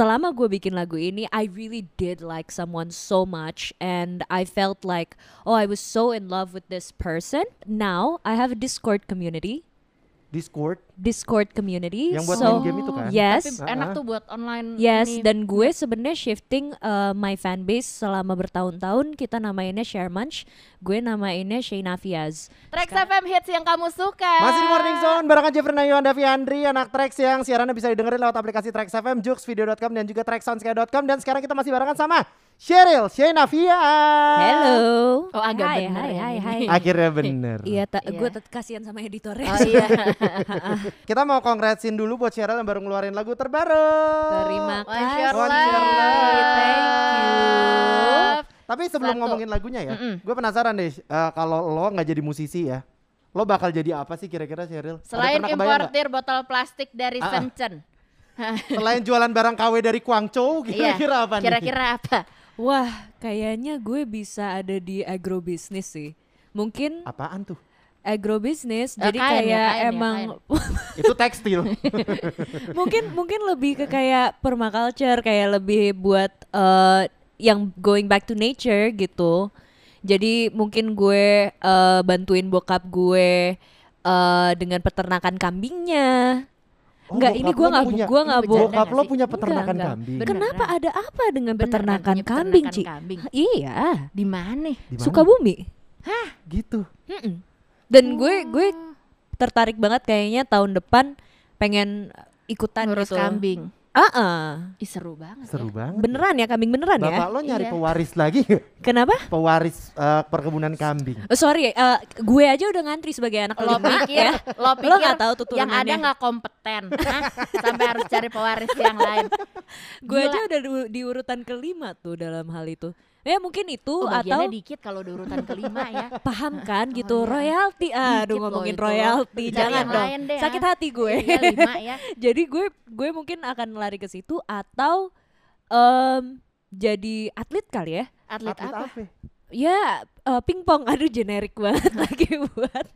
selama gue bikin lagu ini I really did like someone so much and I felt like oh I was so in love with this person. Now I have a Discord community. Discord Discord community yang buat so main game itu kan? yes Tapi enak tuh buat online Yes, ini. dan gue sebenarnya shifting uh, my fan base selama bertahun-tahun kita namainnya Share Munch, gue namainnya Shayna Fiaz. Trax FM hits yang kamu suka. Masih di Morning Zone barengan Jeffrey Nayu Anda Andri anak Trax yang siarannya bisa didengerin lewat aplikasi Trax FM, Joox, Video.com dan juga TraxSoundsky.com dan sekarang kita masih barengan sama Cheryl Shayna Fiaz. Hello. Oh, agak Hai, bener hai, ya hai, hai. Akhirnya bener. Iya, Iya. gue tetap kasihan sama editornya. Oh iya. Kita mau kongratsin dulu buat Cheryl yang baru ngeluarin lagu terbaru. Terima kasih. One. Thank you. Tapi sebelum Satu. ngomongin lagunya ya, Mm-mm. gue penasaran deh eh, kalau lo nggak jadi musisi ya, lo bakal jadi apa sih kira-kira Cheryl? Selain importir botol plastik dari Ah, ah. Shenzhen. Selain jualan barang KW dari Guangzhou, Iya. kira-kira apa nih? Kira-kira apa? Wah, kayaknya gue bisa ada di agrobisnis sih. Mungkin Apaan tuh? Agrobisnis, Eh, jadi kain ya, kayak kain ya, emang Itu tekstil. mungkin mungkin lebih ke kayak permaculture kayak lebih buat eh, yang going back to nature gitu jadi mungkin gue eh, bantuin bokap gue eh, dengan peternakan kambingnya Oh, Enggak, ini gue nggak punya- gue nggak bercanda Bokap lo punya peternakan enggak. kambing. Kenapa Beneran. ada apa dengan Beneran peternakan kambing, peternakan Ci? kambing. Iya, Di mana? Di mana? Sukabumi. Gitu. Mm-mm. Dan gue gue tertarik banget kayaknya tahun depan pengen ikutan Ngurus gitu. kambing. Ah, ah. Ih, seru banget. Seru ya. banget. beneran ya kambing beneran Bapak ya? lo nyari Iya. pewaris lagi? Kenapa? Pewaris eh, perkebunan kambing. Oh, sorry, eh, gue aja udah ngantri sebagai anak Lo kelima pikir, ya. lo pikir nggak tahu tuh yang ada nggak kompeten, Hah? sampai harus cari pewaris yang lain. Gue aja udah di, di urutan kelima tuh dalam hal itu. Ya mungkin itu Oh, atau dikit kalau di urutan kelima ya. paham kan Oh, gitu iya. royalti. Aduh ngomongin royalti, jangan dong. lain deh, Sakit ah. hati gue. Iya, lima ya. Jadi gue gue mungkin akan lari ke situ atau em, jadi atlet kali ya. Atlet, Atlet apa? apa? Ya eh, pingpong, aduh generik banget lagi buat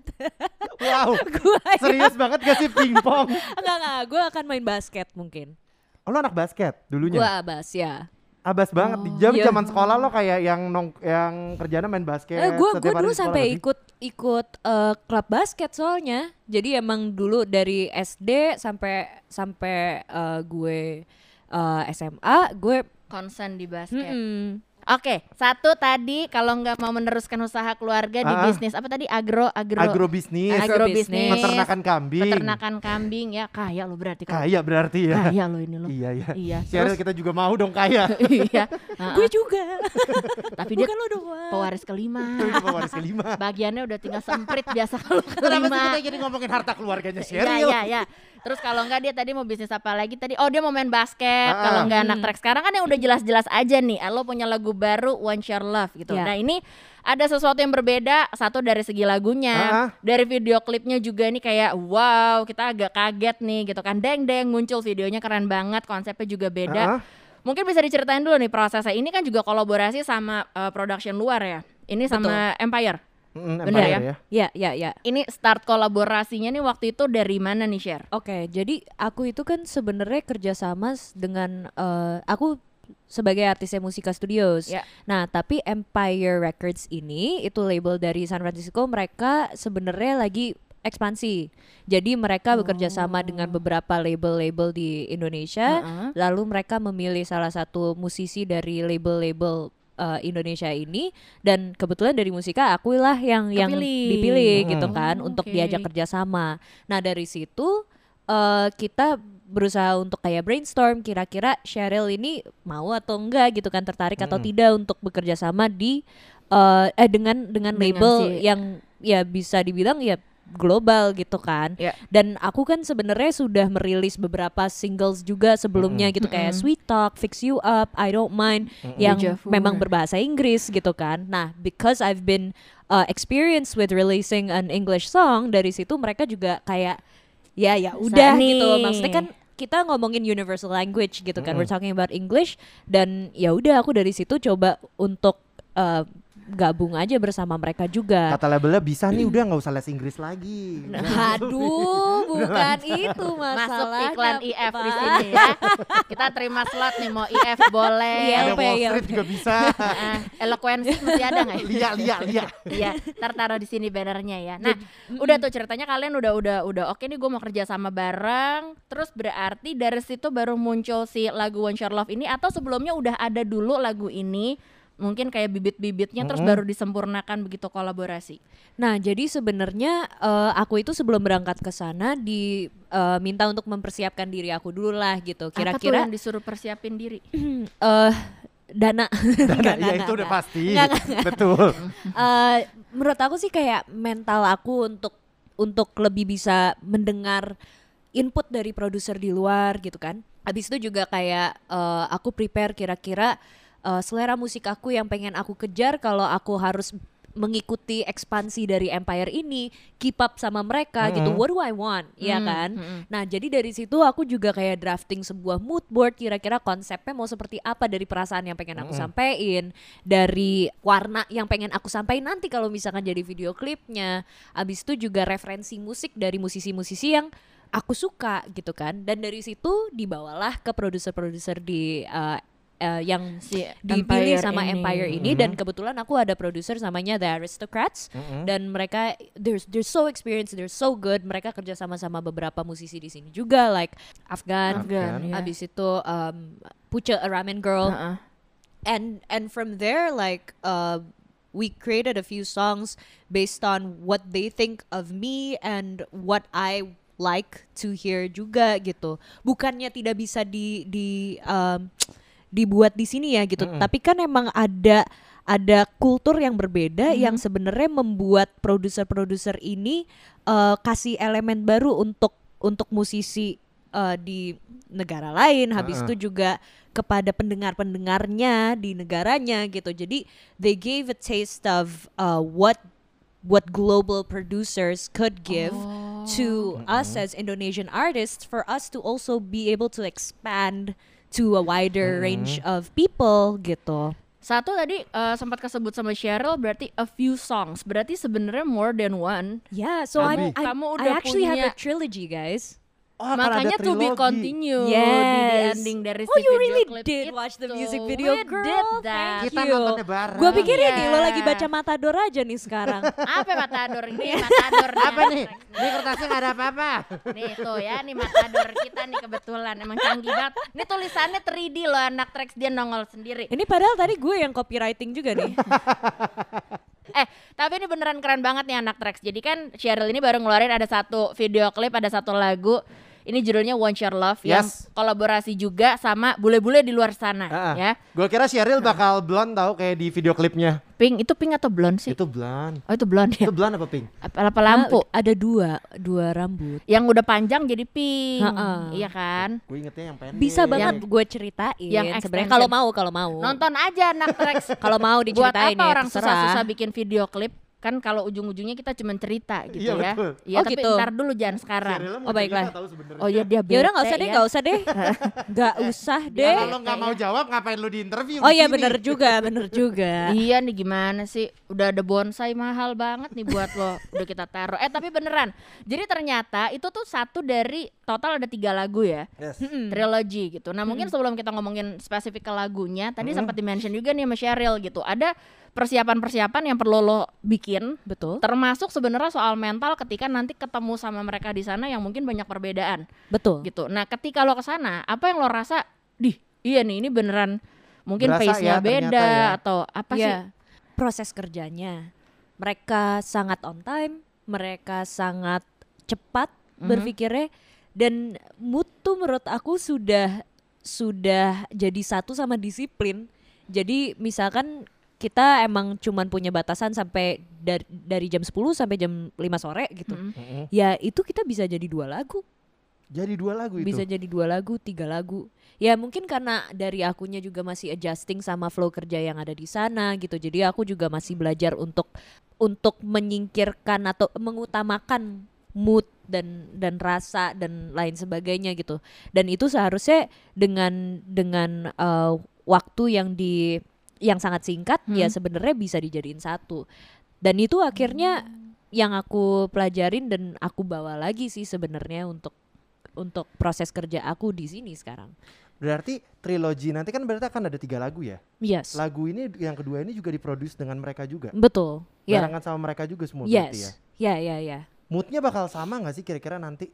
Wow. gue. ya. Serius banget gak sih pingpong? Enggak enggak, gue akan main basket mungkin. Oh, lo anak basket dulunya? Gue abas ya. Abas banget di jam iya. zaman sekolah lo kayak yang nong yang kerjanya main basket. Eh, gue setiap hari dulu sampai ikut ikut eh, klub basket soalnya. Jadi emang dulu dari SD sampai sampai eh, gue eh, SMA gue Konsen di basket. mm-mm. Oke, satu tadi kalau nggak mau meneruskan usaha keluarga di Ah. bisnis apa tadi agro agro agrobisnis, agrobisnis, peternakan kambing. peternakan kambing ya kaya lo berarti kalau Kaya berarti ya. kaya lo ini lo. Iya ya. Iya. Cheryl Terus kita juga mau dong kaya. iya. Ah, gue juga. Tapi dia Bukan lo doang. pewaris kelima. Pewaris kelima. Bagiannya udah tinggal semprit biasa kalau Kenapa kelima. kita jadi ngomongin harta keluarganya Iya Cheryl? iya iya. Terus kalau enggak dia tadi mau bisnis apa lagi tadi? Oh dia mau main basket. Ah, Kalau ah. enggak anak Hmm. track sekarang kan yang udah jelas-jelas aja nih. Ah, Lo punya lagu baru One Share Love gitu. Ya. Nah ini ada sesuatu yang berbeda. Satu dari segi lagunya, Ah, ah. dari video klipnya juga nih kayak wow kita agak kaget nih gitu kan. Deng deng muncul videonya keren banget. Konsepnya juga beda. Ah, Mungkin bisa diceritain dulu nih prosesnya. Ini kan juga kolaborasi sama eh, production luar ya. Ini sama Empire. Mm, Bener Empire ya? Ya ya ya. Ini start kolaborasinya nih waktu itu dari mana nih Share? Oke, jadi aku itu kan sebenarnya kerjasama dengan eh, aku sebagai artisnya Musika Studios. Ya. Nah, tapi Empire Records ini itu label dari San Francisco. Mereka sebenarnya lagi ekspansi. Jadi mereka bekerja sama dengan beberapa label-label di Indonesia. Heeh. Lalu mereka memilih salah satu musisi dari label-label uh, Indonesia ini dan kebetulan dari musika akulah yang yang Kepilih. dipilih Hmm. gitu kan Oh, untuk oke. diajak kerjasama. Nah dari situ uh, kita berusaha untuk kayak brainstorm kira-kira Cheryl ini mau atau enggak gitu kan tertarik atau Mm-mm. tidak untuk bekerja sama di uh, eh dengan dengan Dengan label si- yang ya bisa dibilang ya global gitu kan. Ya. Dan aku kan sebenarnya sudah merilis beberapa singles juga sebelumnya gitu kayak. Sweet Talk, Fix You Up, I Don't Mind yang Deja vu. memang berbahasa Inggris gitu kan. Nah, because I've been uh, experienced with releasing an English song dari situ mereka juga kayak ya ya udah gitu. Maksudnya kan kita ngomongin universal language gitu kan. Mm-mm. We're talking about English dan ya udah aku dari situ coba untuk uh, gabung aja bersama mereka juga. Kata labelnya bisa nih udah nggak usah les Inggris lagi. Aduh, bukan itu masalahnya. Masuk iklan IF di sini ya. Kita terima slot nih mau IF boleh. Iya, Ada Wall iya, Street juga bisa. Heeh. eloquency masih ada nggak ya? Lia, lia, lia. Iya, ntar taruh di sini bannernya ya. Nah, udah tuh ceritanya kalian udah udah udah oke nih gue mau kerja sama bareng. Terus berarti dari situ baru muncul si lagu One Shot Love ini atau sebelumnya udah ada dulu lagu ini? Mungkin kayak bibit-bibitnya terus Mm-mm. baru disempurnakan begitu kolaborasi. Nah, jadi sebenarnya eh, aku itu sebelum berangkat ke sana diminta untuk mempersiapkan diri aku dulu lah gitu. Apa tuh Kira-kira yang disuruh persiapin diri? eh dana. Dan Enggak, ya enggak, itu udah enggak. pasti. Enggak, enggak, Betul. Eh, menurut aku sih kayak mental aku untuk untuk lebih bisa mendengar input dari produser di luar gitu kan. Habis itu juga kayak eh, aku prepare kira-kira eh, selera musik aku yang pengen aku kejar kalau aku harus mengikuti ekspansi dari Empire ini, keep up sama mereka gitu. Mm-mm. What do I want? Iya Hmm, kan? hmm. Nah, jadi dari situ aku juga kayak drafting sebuah mood board kira-kira konsepnya mau seperti apa dari perasaan yang pengen aku Mm-mm. sampein, dari warna yang pengen aku sampaikan nanti kalau misalkan jadi video klipnya. Abis itu juga referensi musik dari musisi-musisi yang aku suka gitu kan. Dan dari situ dibawalah ke produser-produser di uh, uh, yang Si dipilih Empire sama ini. Empire ini Mhm. dan kebetulan aku ada produser namanya The Aristocrats Mm-mm. dan mereka they're they're so experienced they're so good mereka kerja sama sama beberapa musisi di sini juga like Afgan, Afgan, iya. habis itu um, Pucha a Ramen Girl Heeh. and and from there like uh, we created a few songs based on what they think of me and what I like to hear juga gitu bukannya tidak bisa di di um, dibuat di sini ya gitu Mm-mm. tapi kan emang ada ada kultur yang berbeda Mhm. yang sebenarnya membuat produser-produser ini uh, kasih elemen baru untuk untuk musisi uh, di negara lain habis Heeh. itu juga kepada pendengar-pendengarnya di negaranya gitu. Jadi they gave a taste of uh, what what global producers could give to us as Indonesian artists for us to also be able to expand to a wider range of people gitu. Satu tadi eh, sempat kesebut sama Cheryl berarti a few songs. Berarti sebenarnya more than one. Yeah, so Kamu- I'm, I, kamu I udah actually have punya- a trilogy, guys. Oh, Makanya to be trilogi. continue di, di Yes. ending dari Oh, si you video really clip did itu. watch the music video, We girl. did Thank that. Kita nontonnya bareng. Gue pikir ini lo Iya. lagi baca Matador aja nih sekarang. Apa Matador ini Matador Apa nih? Ini kertasnya nggak ada apa-apa. Nih tuh ya, nih Matador kita nih kebetulan emang canggih banget. Ini tulisannya 3D loh anak Trax dia nongol sendiri. ini padahal tadi gue yang copywriting juga nih. Eh, tapi ini beneran keren banget nih anak Trax. Jadi kan Cheryl ini baru ngeluarin ada satu video klip, ada satu lagu. Ini judulnya One Share Love yang Yes. kolaborasi juga sama bule-bule di luar sana Ah, ah. ya. Gue kira Cheryl bakal blonde tau kayak di video klipnya. Pink itu pink atau blonde sih? Itu blonde. Oh itu blonde ya. Itu blonde apa pink? Apa, apa lampu? Ah, ada dua, dua rambut. Yang udah panjang jadi pink. Ha-ha. Iya kan? Gue ingetnya yang pendek. Bisa banget Yang- gue ceritain. yang sebenarnya kalau mau, kalau mau. Nonton aja anak Trax. Kalau mau Buat diceritain apa ya orang susah-susah bikin video klip? Kan kalau ujung-ujungnya kita cuma cerita gitu Iya, ya. betul. Iya, Oh, tapi gitu. ntar dulu jangan sekarang. Oh, baiklah. Oh iya dia Ya udah nggak usah bete deh, ya. nggak usah deh, nggak usah deh. Kalau lo nggak mau jawab ngapain lu di interview? Oh iya bener juga, bener juga. Iya nih gimana sih? Udah ada bonsai mahal banget nih buat lo. Udah kita taruh. Eh tapi beneran. Jadi ternyata itu tuh satu dari total ada tiga lagu ya. Yes. Trilogy gitu. Nah mungkin sebelum kita ngomongin spesifik ke lagunya, tadi sempat di-mention juga nih sama Cheryl gitu. Ada persiapan-persiapan yang perlu lo bikin. Betul, Termasuk sebenarnya soal mental ketika nanti ketemu sama mereka di sana yang mungkin banyak perbedaan betul. gitu. Nah ketika lo ke sana, apa yang lo rasa? Dih, iya nih ini beneran mungkin pace-nya ya, beda ya. atau apa sih? Iya, proses kerjanya. Mereka sangat on time, mereka sangat cepat Mhm. berpikirnya dan mood tuh menurut aku sudah sudah jadi satu sama disiplin. Jadi misalkan kita emang cuman punya batasan sampai dari, dari jam 10 sampai jam 5 sore gitu. Mm-mm. Mm-mm. Ya itu kita bisa jadi dua lagu. Jadi dua lagu itu. bisa jadi dua lagu tiga lagu ya mungkin karena dari akunya juga masih adjusting sama flow kerja yang ada di sana gitu jadi aku juga masih belajar untuk untuk menyingkirkan atau mengutamakan mood dan dan rasa dan lain sebagainya gitu dan itu seharusnya dengan dengan uh, waktu yang di yang sangat singkat Hmm. ya sebenarnya bisa dijadiin satu dan itu akhirnya yang aku pelajarin dan aku bawa lagi sih sebenarnya untuk untuk proses kerja aku di sini sekarang Berarti trilogi nanti kan berarti akan ada tiga lagu ya. yes Lagu ini yang kedua ini juga diproduksi dengan mereka juga. betul ya Barengan sama mereka juga semua berarti ya. yes ya ya ya Moodnya bakal sama nggak sih kira-kira nanti?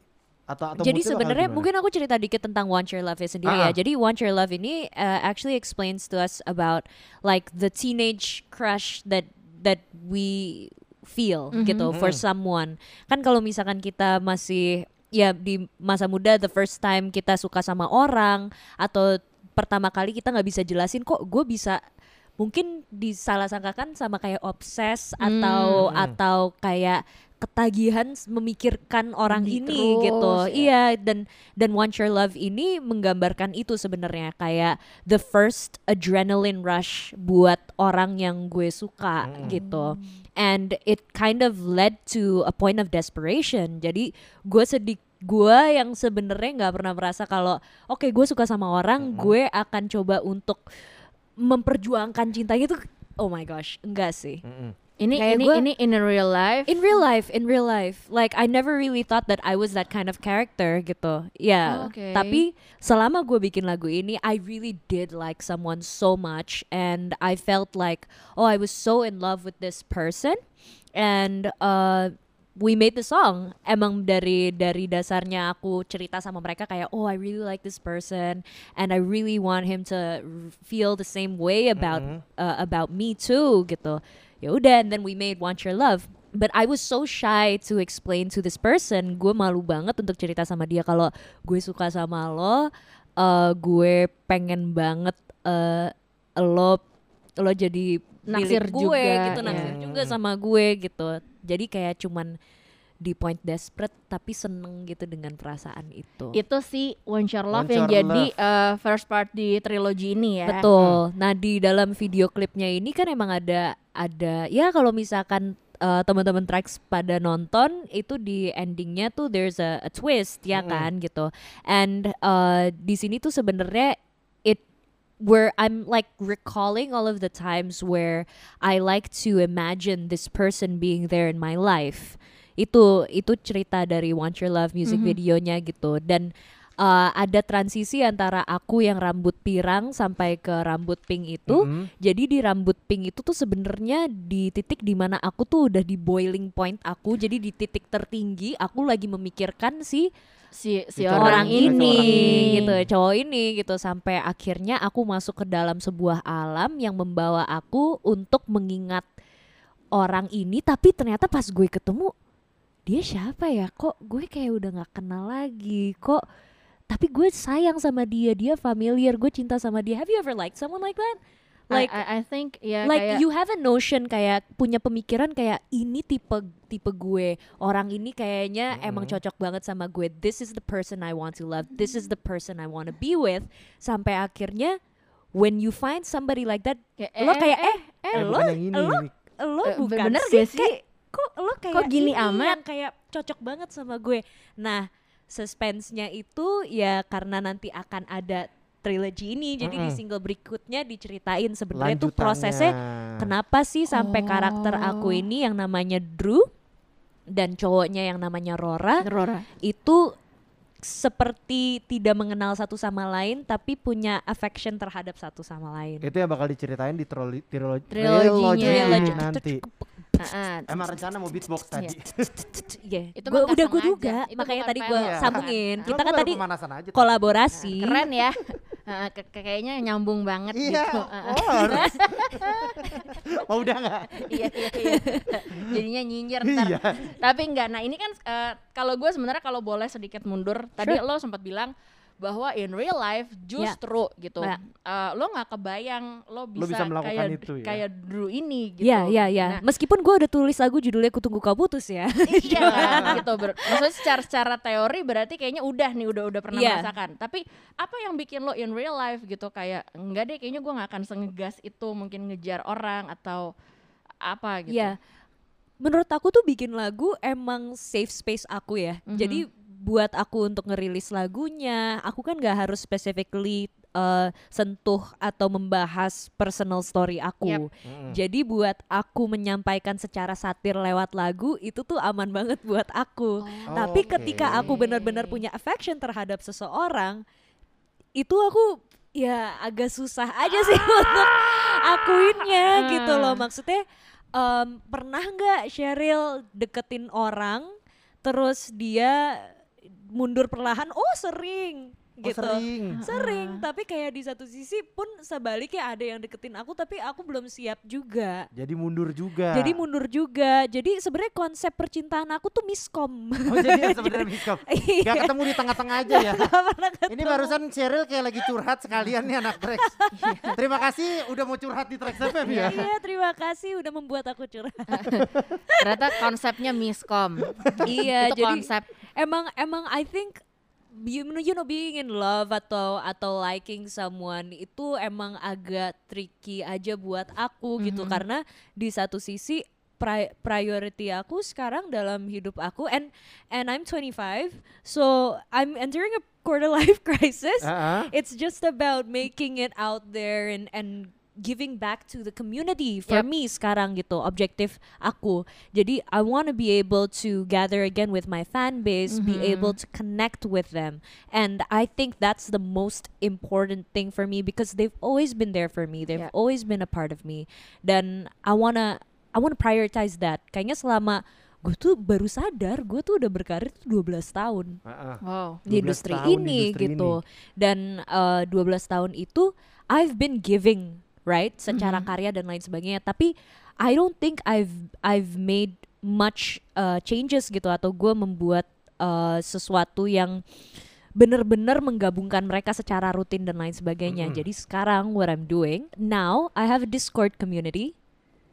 Atau atau Jadi sebenarnya mungkin aku cerita dikit tentang Want Your Love sendiri Ah. ya. Jadi Want Your Love ini uh, actually explains to us about like the teenage crush that that we feel Mhm. gitu for someone. Kan kalau misalkan kita masih ya di masa muda the first time kita suka sama orang atau pertama kali kita nggak bisa jelasin kok gue bisa mungkin disalah sangkakan sama kayak obses atau Hmm. atau kayak ketagihan memikirkan orang Di ini terus, gitu. ya. Iya dan dan Want Your Love ini menggambarkan itu sebenarnya kayak the first adrenaline rush buat orang yang gue suka Mm. gitu. And it kind of led to a point of desperation. Jadi gue sedih gue yang sebenarnya nggak pernah merasa kalau oke gue suka sama orang, gue akan coba untuk memperjuangkan cintanya itu oh my gosh, enggak sih. Mm-mm. Ini Kayak ini gua- ini in real life. In real life, in real life, like I never really thought that I was that kind of character gitu. Ya, Oh, oke. tapi selama gue bikin lagu ini, I really did like someone so much, and I felt like, oh, I was so in love with this person, and uh, we made the song. Emang dari dari dasarnya aku cerita sama mereka kayak, oh, I really like this person, and I really want him to feel the same way about Mhm. uh, about me too gitu. Ya udah, and then we made Want Your Love. But I was so shy to explain to this person. Gue malu banget untuk cerita sama dia kalau gue suka sama lo. uh, gue pengen banget uh, lo lo jadi Naksir milik gue juga, gitu, naksir juga sama gue gitu. Jadi kayak cuman di point desperate tapi seneng gitu dengan perasaan itu. Itu sih Want Your Love Want yang Your jadi uh, first part di trilogi ini ya. Betul. Nah di dalam video klipnya ini kan emang ada ada ya kalau misalkan uh, teman-teman tracks pada nonton itu di endingnya tuh there's a, a twist ya Mm-mm. kan gitu. And uh, di sini tuh sebenarnya where I'm like recalling all of the times where I like to imagine this person being there in my life. Itu itu cerita dari Want Your Love music Mhm. videonya gitu dan uh, ada transisi antara aku yang rambut pirang sampai ke rambut pink itu. Mm-mm. Jadi di rambut pink itu tuh sebenarnya di titik di mana aku tuh udah di boiling point aku. Jadi di titik tertinggi aku lagi memikirkan si Si si Itu orang, orang ini, ini gitu, cowok ini gitu sampai akhirnya aku masuk ke dalam sebuah alam yang membawa aku untuk mengingat orang ini tapi ternyata pas gue ketemu dia siapa ya? Kok gue kayak udah nggak kenal lagi. Kok tapi gue sayang sama dia, dia familiar, gue cinta sama dia. Have you ever liked someone like that? I, Like I, I think ya like kayak you have a notion kayak punya pemikiran kayak ini tipe tipe gue orang ini kayaknya emang Mhm. cocok banget sama gue this is the person I want to love this is the person I want to be with sampai akhirnya when you find somebody like that kayak, lo kayak eh Eh, lo yang ini. lo ini. lo Eh, bukan bener sih sih? Kayak, kok lo kayak Kok gini ini amat? yang kayak cocok banget sama gue nah suspense-nya itu ya karena nanti akan ada trilogy ini jadi di Mm-mm. single berikutnya diceritain sebenarnya tuh prosesnya Kenapa sih sampai karakter aku Oh. ini yang namanya Drew dan cowoknya yang namanya Rora Rora. itu seperti tidak mengenal satu sama lain tapi punya affection terhadap satu sama lain. Itu yang bakal diceritain di trilo- trilo- Triloginya. trilogi Trilogy. nanti. Ah, ah. Emang rencana mau beatbox tadi. Iya. Itu Gua udah gue duga, makanya tadi gue Iya. sambungin. Kita kan tadi. kolaborasi. Keren ya. Ke- ke- kayaknya nyambung banget Iya. gitu. Oh, harus. Mau udah nggak? iya iya iya. Jadinya nyinyir ntar. Iya. Tapi enggak. Nah, ini kan eh, kalau gue sebenarnya kalau boleh sedikit mundur, tadi lo sempat bilang bahwa in real life justru gitu. Ya. eh, lo nggak kebayang lo bisa, bisa melakukan kayak itu ya? kayak Drew ini gitu. Iya, iya, iya. Nah, Meskipun gue udah tulis lagu judulnya Kutunggu Kau Putus ya. iya kan gitu ber- maksudnya secara secara teori berarti kayaknya udah nih udah udah pernah Iya. merasakan tapi apa yang bikin lo in real life gitu kayak enggak deh kayaknya gue nggak akan sengegas itu mungkin ngejar orang atau apa gitu Iya. Menurut aku tuh bikin lagu emang safe space aku ya. Mhm. Jadi buat aku untuk ngerilis lagunya, aku kan gak harus specifically uh, sentuh atau membahas personal story aku. Yap. Mm-mm. Jadi buat aku menyampaikan secara satir lewat lagu itu tuh aman banget buat aku. Tapi Oke. ketika aku benar-benar punya affection terhadap seseorang, itu aku ya agak susah aja sih untuk akuinnya gitu loh. Maksudnya em, pernah nggak Cheryl deketin orang, terus dia mundur perlahan? Oh sering. Oh, Gitu. sering. Sering, tapi kayak di satu sisi pun sebaliknya ada yang deketin aku tapi aku belum siap juga. Jadi mundur juga. Jadi mundur juga. Jadi sebenarnya konsep percintaan aku tuh miskom. Oh jadi sebenarnya miskom. Iya. Gak ketemu di tengah-tengah aja ya. Ini barusan Cheryl kayak lagi curhat sekalian nih anak Trax. Terima kasih udah mau curhat di Trax FM ya. Iya, terima kasih udah membuat aku curhat. Ternyata konsepnya miskom. iya, Itu jadi konsep emang emang I think you know, you know being in love atau atau liking someone itu emang agak tricky aja buat aku gitu. Karena di satu sisi pri- priority aku sekarang dalam hidup aku and and I'm 25 so I'm entering a quarter life crisis. Ah. it's just about making it out there and and giving back to the community for Yep. me sekarang gitu objektif aku jadi I want to be able to gather again with my fan base be able to connect with them and I think that's the most important thing for me because they've always been there for me they've Yep. always been a part of me dan I wanna I wanna prioritize that kayaknya selama gue tuh baru sadar gue tuh udah berkarir tuh 12 tahun Ah, ah. Wow. di 12 industri tahun di ini industri gitu. Dan eh, 12 tahun itu I've been giving, right? Secara karya dan lain sebagainya. Tapi I don't think I've I've made much uh, changes gitu atau gue membuat uh, sesuatu yang benar-benar menggabungkan mereka secara rutin dan lain sebagainya. Mm-mm. Jadi sekarang what I'm doing now I have a Discord community,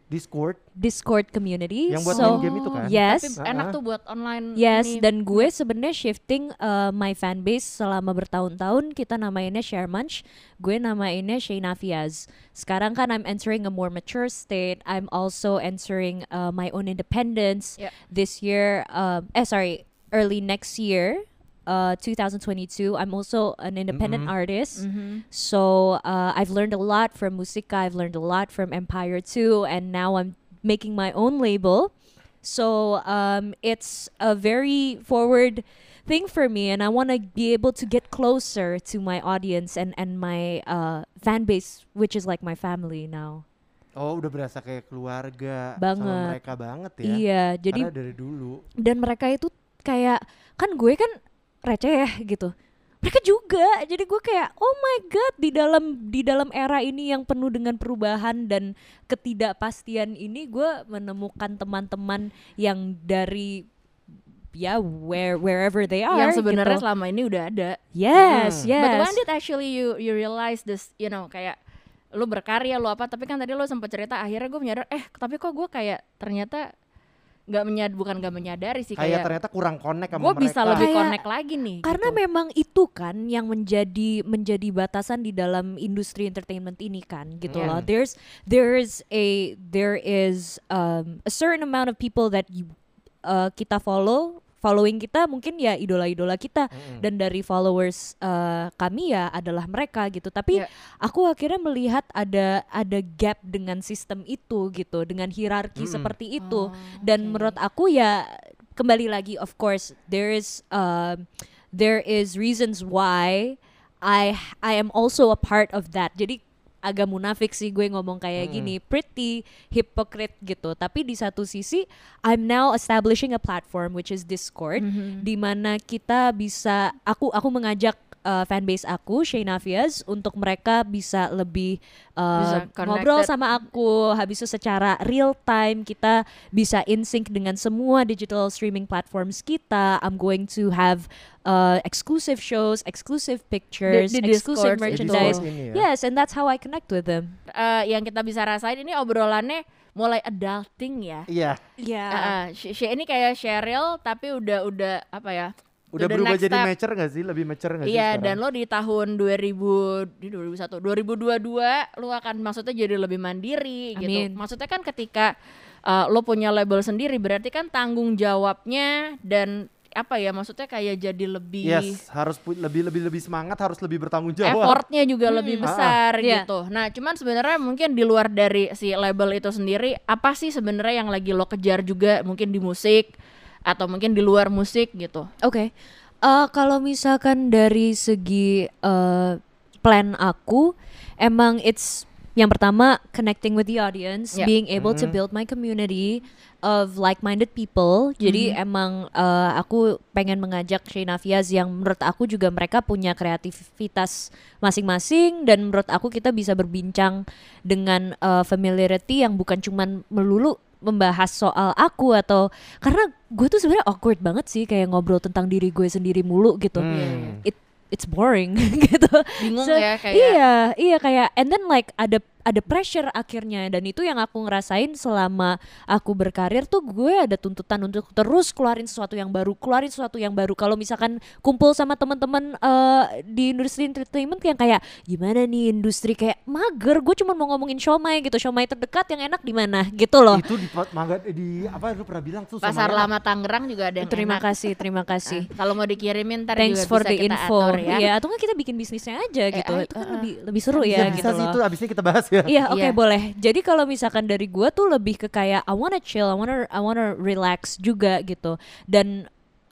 Discord Discord community. yang buat so main game itu kan. yes, Tapi enak tuh buat online Yes, ini. dan gue sebenarnya shifting uh, my fan base selama bertahun-tahun kita namainnya Share Munch, gue namainnya Shayna Fiaz. Sekarang kan I'm entering a more mature state. I'm also entering uh, my own independence Yep. this year. Um, eh sorry, early next year, uh, 2022. I'm also an independent Mhm. artist. Mhm. So uh, I've learned a lot from Musica. I've learned a lot from Empire too, and now I'm making my own label. So um, it's a very forward thing for me, and I want to be able to get closer to my audience and and my uh, fan base, which is like my family now. Oh udah berasa kayak keluarga sama Banget. mereka banget ya. Iya, jadi Karena dari dulu. dan mereka itu kayak kan gue kan receh ya gitu mereka juga jadi gue kayak oh my god di dalam di dalam era ini yang penuh dengan perubahan dan ketidakpastian ini gue menemukan teman-teman yang dari ya where wherever they are yang sebenarnya gitu. selama ini udah ada. yes Hmm. yes But when did actually you you realize this, you know, kayak lu berkarya lu apa tapi kan tadi lu sempat cerita akhirnya gue menyadar eh tapi kok gue kayak ternyata nggak menyad bukan nggak menyadari sih Kayak kayak, ternyata kurang connect sama gue mereka. bisa lebih Kayak- connect lagi nih karena gitu. memang itu kan yang menjadi menjadi batasan di dalam industri entertainment ini kan gitu Yeah. loh there's there is a there is um, a certain amount of people that you uh, kita follow following kita mungkin ya idola-idola kita Mm-mm. dan dari followers uh, kami ya adalah mereka gitu tapi Ya. aku akhirnya melihat ada ada gap dengan sistem itu gitu dengan hierarki Mm-mm. seperti itu Oh, dan menurut aku ya kembali lagi of course there is um, there is reasons why I I am also a part of that jadi agak munafik sih gue ngomong kayak Mm-mm. gini pretty hypocrite gitu tapi di satu sisi I'm now establishing a platform which is Discord Mhm. di mana kita bisa aku aku mengajak uh, fanbase aku Shayna Fiaz untuk mereka bisa lebih uh, Bisa ngobrol sama aku. Habis itu secara real time kita bisa in sync dengan semua digital streaming platforms kita. I'm going to have uh, exclusive shows exclusive pictures di exclusive Discord merchandise. Ini ya. yes and that's how I connect with them. Eh, yang kita bisa rasain ini obrolannya mulai adulting ya. Iya, yeah. Uh, Sh- Sh- ini kayak Cheryl tapi udah udah apa ya udah the berubah jadi step. mature gak sih? Lebih mature gak sih Iya dan lo di tahun 2000 di 2001 2022 lo akan maksudnya jadi lebih mandiri gitu. Amin. Maksudnya kan ketika uh, lo punya label sendiri berarti kan tanggung jawabnya dan apa ya maksudnya kayak jadi lebih Yes, harus lebih lebih lebih semangat, harus lebih bertanggung jawab. effortnya juga lebih Hmm. besar Iya. gitu. Nah, cuman sebenarnya mungkin di luar dari si label itu sendiri, apa sih sebenarnya yang lagi lo kejar juga mungkin di musik atau mungkin di luar musik gitu? Oke, Eh, kalau misalkan dari segi eh, plan aku, emang it's yang pertama connecting with the audience, Yeah. being able to build my community of like-minded people. Jadi emang eh, aku pengen mengajak Shayna Fiaz yang menurut aku juga mereka punya kreativitas masing-masing dan menurut aku kita bisa berbincang dengan eh, familiarity yang bukan cuman melulu membahas soal aku atau karena gue tuh sebenarnya awkward banget sih kayak ngobrol tentang diri gue sendiri mulu gitu. Hmm. It it's boring gitu. Bingung So, ya kayak Iya, iya kayak and then like ada ada pressure akhirnya dan itu yang aku ngerasain selama aku berkarir tuh gue ada tuntutan untuk terus keluarin sesuatu yang baru, keluarin sesuatu yang baru. Kalau misalkan kumpul sama teman-teman eh, di industri entertainment yang kayak gimana nih industri kayak mager, gue cuma mau ngomongin siomay gitu, siomay terdekat yang enak di mana gitu loh. Itu di mangga di apa lu pernah bilang tuh Pasar Lama Tangerang juga ada yang Terima enak. kasih, terima kasih. Nah, kalau mau dikirimin ntar Thanks juga for bisa the kita info. atur ya. Iya, atau nggak kita bikin bisnisnya aja gitu. eh, itu kan eh, lebih lebih seru Bisa, ya bisa gitu sih loh. itu abisnya kita bahas ya. Iya, oke Iya. boleh. Jadi kalau misalkan dari gua tuh lebih ke kayak I wanna chill, I wanna I wanna relax juga gitu. Dan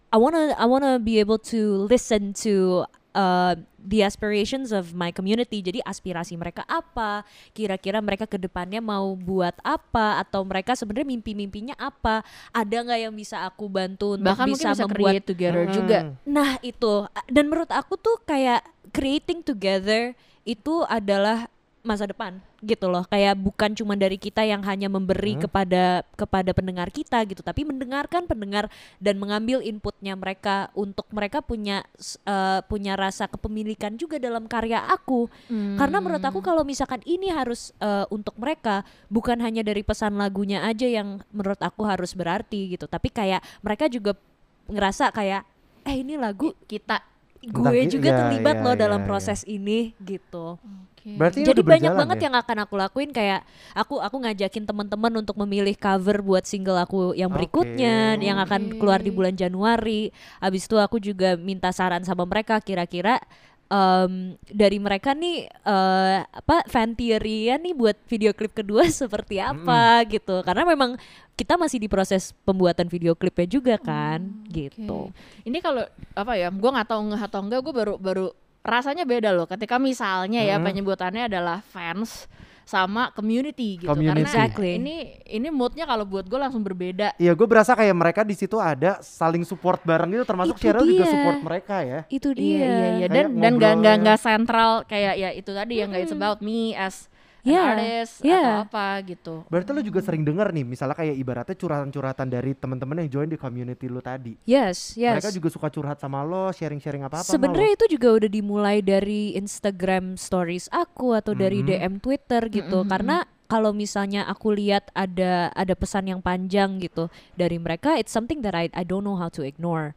I wanna I wanna be able to listen to uh, the aspirations of my community. Jadi aspirasi mereka apa? Kira-kira mereka ke depannya mau buat apa? Atau mereka sebenarnya mimpi-mimpinya apa? Ada nggak yang bisa aku bantu untuk Bahkan bisa bisa membuat create together Hmm. juga. Nah itu dan menurut aku tuh kayak creating together itu adalah masa depan gitu loh. Kayak bukan cuma dari kita yang hanya memberi kepada kepada pendengar kita gitu. Tapi mendengarkan pendengar dan mengambil inputnya mereka untuk mereka punya eh, punya rasa kepemilikan juga dalam karya aku. Karena menurut aku kalau misalkan ini harus eh, untuk mereka bukan hanya dari pesan lagunya aja yang menurut aku harus berarti gitu. Tapi kayak mereka juga ngerasa kayak eh ini lagu Kita gue juga iya, terlibat iya, loh iya, dalam iya. proses ini gitu. Berarti ini Jadi udah banyak banget ya? yang akan aku lakuin kayak aku aku ngajakin teman-teman untuk memilih cover buat single aku yang berikutnya yang akan keluar di bulan Januari. Habis itu aku juga minta saran sama mereka kira-kira em, dari mereka nih eh, apa fan theory nih buat video klip kedua seperti apa gitu. Karena memang kita masih di proses pembuatan video klipnya juga kan gitu. Ini kalau apa ya, gue nggak tahu nggak atau enggak, gue baru baru rasanya beda loh. Ketika misalnya ya Mm-mm. penyebutannya adalah fans sama community gitu, Community. karena Exactly. ini ini moodnya kalau buat gue langsung berbeda. Iya, gue berasa kayak mereka di situ ada saling support bareng gitu, termasuk Itu Cheryl juga support mereka ya. Itu dia. Iya iya iya Kayak dan dan nggak nggak nggak sentral kayak ya itu tadi yang nggak it's about me as Yeah, artist yeah. atau apa gitu. Berarti lo juga sering denger nih, misalnya kayak ibaratnya curhatan-curhatan dari teman-teman yang join di community lo tadi. Yes, yes. Mereka juga suka curhat sama lo, sharing-sharing apa-apa sama Sebenarnya itu juga udah dimulai dari Instagram stories aku atau dari Mhm. DM Twitter gitu. Mhm. Karena kalau misalnya aku lihat ada ada pesan yang panjang gitu dari mereka, it's something that I I don't know how to ignore.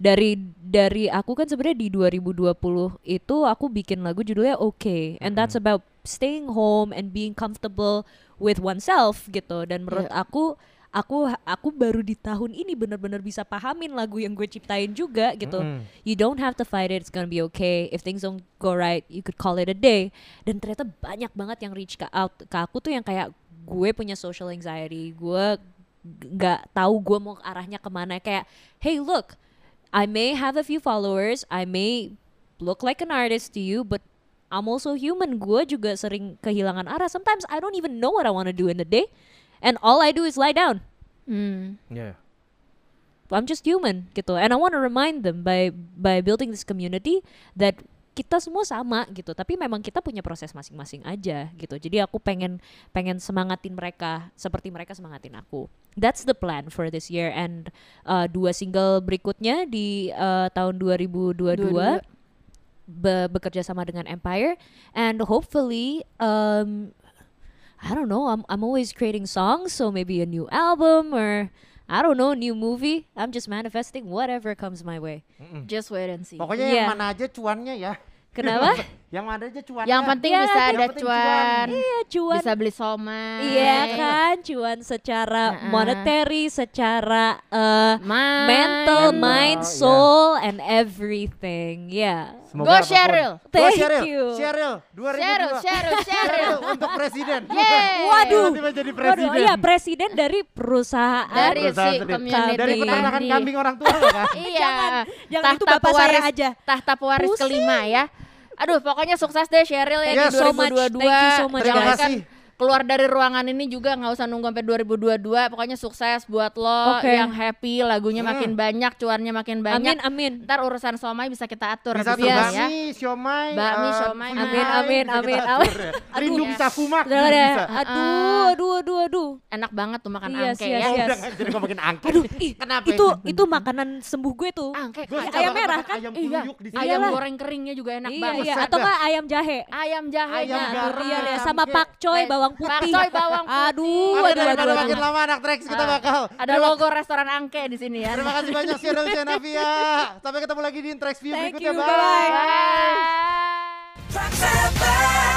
Dari dari aku kan sebenarnya di 2020 itu aku bikin lagu judulnya Okay and that's about staying home and being comfortable with oneself gitu. Dan menurut aku aku aku baru di tahun ini benar-benar bisa pahamin lagu yang gue ciptain juga gitu. Mm-mm. you don't have to fight it it's gonna be okay. If things don't go right you could call it a day. Dan ternyata banyak banget yang reach ke out ke aku tuh yang kayak gue punya social anxiety gue nggak tahu gue mau arahnya ke mana. Kayak hey look I may have a few followers I may look like an artist to you but I'm also human. Gue juga sering kehilangan arah. Sometimes I don't even know what I want to do in the day and all I do is lie down. Hmm. Iya. I'm just human gitu. And I want to remind them by by building this community that kita semua sama gitu. Tapi memang kita punya proses masing-masing aja gitu. Jadi aku pengen pengen semangatin mereka seperti mereka semangatin aku. That's the plan for this year. And uh, dua single berikutnya di uh, tahun 2022 Dua-dua. Be- bekerja sama dengan Empire and hopefully um I don't know I'm I'm always creating songs so maybe a new album or I don't know new movie I'm just manifesting whatever comes my way Just wait and see. Pokoknya Iya. yang mana aja cuannya ya. Kenapa? Yang ada aja cuan. Yang penting Ya, bisa ada penting cuan. cuan. Iya cuan. Bisa beli somai. Iya kan, cuan secara Heeh. monetary, secara eh, Mind. mental, Mental, mind, iya. soul, and everything. Ya. Semoga Go. Cheryl. Go Thank Cheryl. you. Cheryl 2002. Cheryl, Cheryl, Cheryl. Cheryl untuk presiden. Yeay. Waduh. Tiba-tiba jadi Waduh, presiden. iya presiden dari perusahaan. Dari Perusahaan si community. Dari peternakan di- kambing orang tua loh kan. Iya. Jangan, jangan itu Tahta bapak saya pewaris- aja. Tahta pewaris Pusing. kelima ya. Aduh, pokoknya sukses deh Cheryl ya Yes. di so much. 2022. Thank you so much, Terima guys. kasih. Keluar dari ruangan ini juga nggak usah nunggu sampai 2022 pokoknya sukses buat lo Oke. yang happy lagunya Hmm. makin banyak cuannya makin banyak Amin, amin. ntar urusan somai bisa kita atur Bisa sini Yes. ya bakmi, siomay, Bakmi, eh, siomay, amin, amin, bisa amin, atur amin. ya. Aduh. Lindung Yes. safumak Udah deh. bisa. Aduh, aduh, aduh, aduh. enak banget tuh makan Yes, angke yes, ya Oh, yes. udah nggak jadi ngomongin angke. Aduh, ih, Kenapa itu itu makanan sembuh gue tuh. angke ayam merah kan? Ayam Iya. kuyuk di sini. ayam goreng keringnya juga enak Iya, banget iya. Atau enggak ayam jahe. ayam jahenya Ayam. Iya Angke. sama pakcoy Eh, bawang putih. pakcoy bawang putih. Aduh, Oke, aduh, daripada aduh, makin aduh. lama anak Trax kita Ah, bakal. ada Terima- logo restoran angke di sini ya Terima kasih banyak Cheryl Cenavia. Sampai ketemu lagi di Trax View Thank berikutnya. you. Bye. Trax FM.